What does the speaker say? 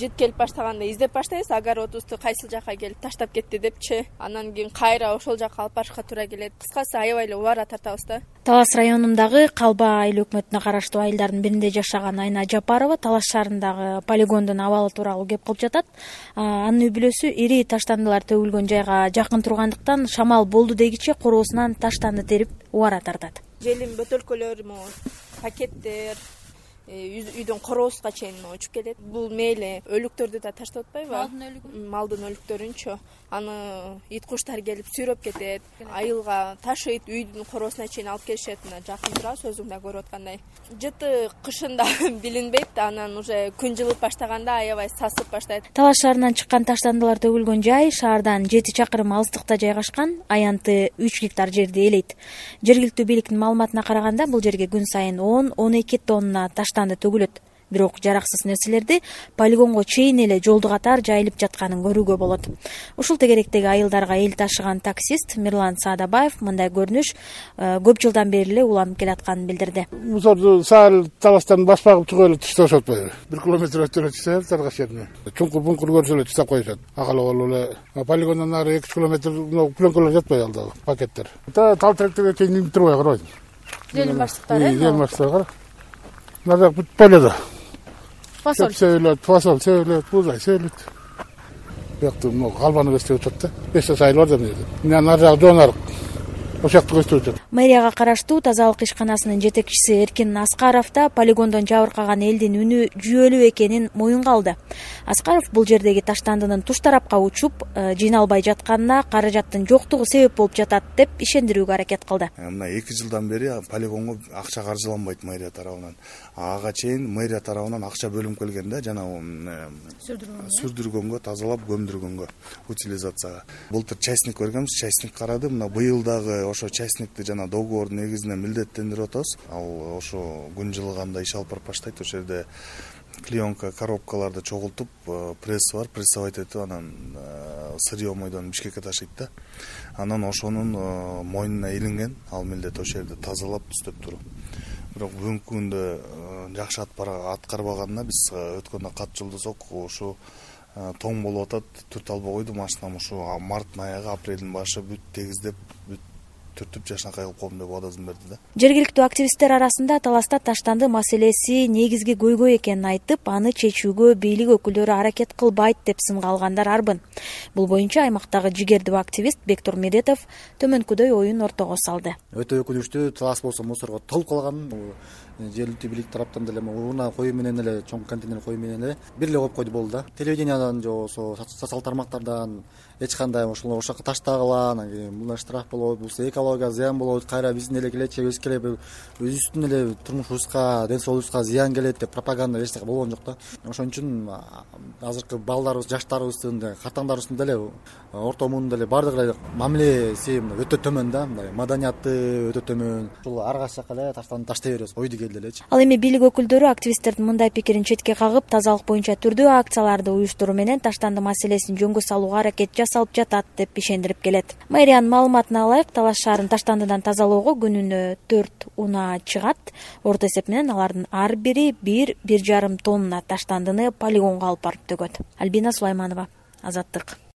жыт келип баштаганда издеп баштайбыз. Огородубузду кайсыл жака келип таштап кетти депчи. Анан кийин кайра ошол жака алып барышка туура келет. Кыскасы аябай эле убара тартабыз да. Талас районундагы калба айыл өкмөтүнө караштуу айылдардын биринде жашаган айна жапарова талас шаарындагы полигондун абалы тууралуу кеп кылып жатат. Анын үй бүлөсү ири таштандылар төгүлгөн жайга жакын тургандыктан шамал болду дегиче короосунан таштанды терип убара тартат. Желим бөтөлкөлөр могу пакеттер Э, үйдүн короосуна чейин учуп келет бул мейли өлүктөрдү да таштап атпайбы? Малдын өлүгүн малдын өлүктөрүнчү. Аны ит куштар келип сүйрөп кетет айылга ташыйт үйдүн короосуна чейин алып келишет. Мына жакын турабыз өзүң да көрүп аткандай. Жыты кышында билинбейт. Анан уже күн жылып баштаганда аябай сасып баштайт. Талас шаарынан чыккан таштандылар төгүлгөн жай шаардан жети чакырым алыстыкта жайгашкан аянты үч гектар жерди ээлейт жергиликтүү бийликтин маалыматына караганда бул жерге күн сайын он он эки тонна таштан төгүлөт бирок жараксыз нерселерди полигонго чейин эле жолду катар жайылып жатканын көрүүгө болот. Ушул тегеректеги айылдарга эл ташыган таксист мирлан саадабаев мындай көрүнүш э, көп жылдан бери эле уланып келатканын билдирди. Мусорду саал таластан башпагып чыгып эле ташташып атпайбы. Бир километр өтүп эле таштайбыз таргаш жерине чуңкур буңкур көрсө эле таштап коюшат. Акала болуп эле. Полигондон нары эки үч километр мына пленкалар жатпайбы ал пакеттер. Тал теректерге чейин илинип турбай карабайсың желим э баштыктары кара нары жак бүт поледо фасоль себилет фасоль себилет буузай себилет биякты могу калбаны кестирип атат да. Беш чаш айыл бар да мына жерде. Нары жагы жоон арык ошол жакты көстүрүп атат. Мэрияга караштуу таза алык ишканасынын жетекчиси эркин аскаров да полигондон жабыркаган элдин үнү жүйөлүү экенин моюнга алды. Аскаров бул жердеги таштандынын туш тарапка учуп э, жыйналбай жатканына каражаттын жоктугу себеп болуп жатат деп ишендирүүгө аракет кылды. Э, мына эки жылдан бери полигонго акча каржыланбайт мэрия тарабынан. Ага чейин мэрия тарабынан акча бөлүнүп келген да жанагы сүрдүргөнгө? сүрдүргөнгө тазалап көмдүргөнгө утилизацияга. Былтыр частник бергенбиз частник карады. Мына быйыл дагы ошо частникти жана договордун негизинде милдеттендирип атабыз. Ал ошо күн жылыганда иш алып барып баштайт ошол жерде клеенка коробкаларды чогултуп э, пресси бар. Прессовать этип анан э, сырье мойдон бишкекке ташыйт да. Анан ошонун э, мойнуна илинген ал милдет ошол жерди тазалап түздөп туруу бирок бүгүнкү күндө жакшы аткарбаганына биз өткөндө кат жолдосок ушу тоң болуп атат түртө албай койду машинам ушу марттын аягы апрелдин башы бүт тегиздеп бүт түртүп жакшынакай кылып коем деп убадасын берди да. Жергиликтүү активисттер арасында таласта таштанды маселеси негизги көйгөй экенин айтып аны чечүүгө бийлик өкүлдөрү аракет кылбайт деп сынга алгандар арбын. Бул боюнча аймактагы жигердүү активист бектур медетов төмөнкүдөй оюн ортого салды. Өтө өкүнүчтүү талас болсо мусорго толуп калган жергиликтүү бийлик тараптан деле урна коюу менен эле чоң контейнер коюу менен эле бир эле коюп койду болду да. Телевидениядан же болбосо социалдык тармактардан эч кандай ушул ошол жака таштагыла анан кийин мындай штраф болот бул экологияга зыян болот кайра биздин эле келечегибизге эле өзүбүздүн эле турмушубузга ден соолугубузга зыян келет деп пропаганда эч болгон жок да. Ошон үчүн азыркы балдарыбыз жаштарыбыздын картаңдарыбыздын деле орто муун деле баардыгы эле мамилеси өтө төмөн да. Мындай маданияты өтө төмөн. Ушул ар кайсы жака эле таштанды таштай беребиз. Ойду келди элечи ал эми бийлик өкүлдөрү активисттердин мындай пикирин четке кагып тазалык боюнча түрдүү акцияларды уюштуруу менен таштанды маселесин жөнгө салууга аракет жасалып жатат деп ишендирип келет. Мэриянын маалыматына ылайык талас шаарын таштандыдан тазалоого күнүнө төрт унаа чыгат. Орто эсеп менен алардын ар бири бир бир жарым тонна таштандыны полигонго алып барып төгөт. Альбина сулайманова азаттык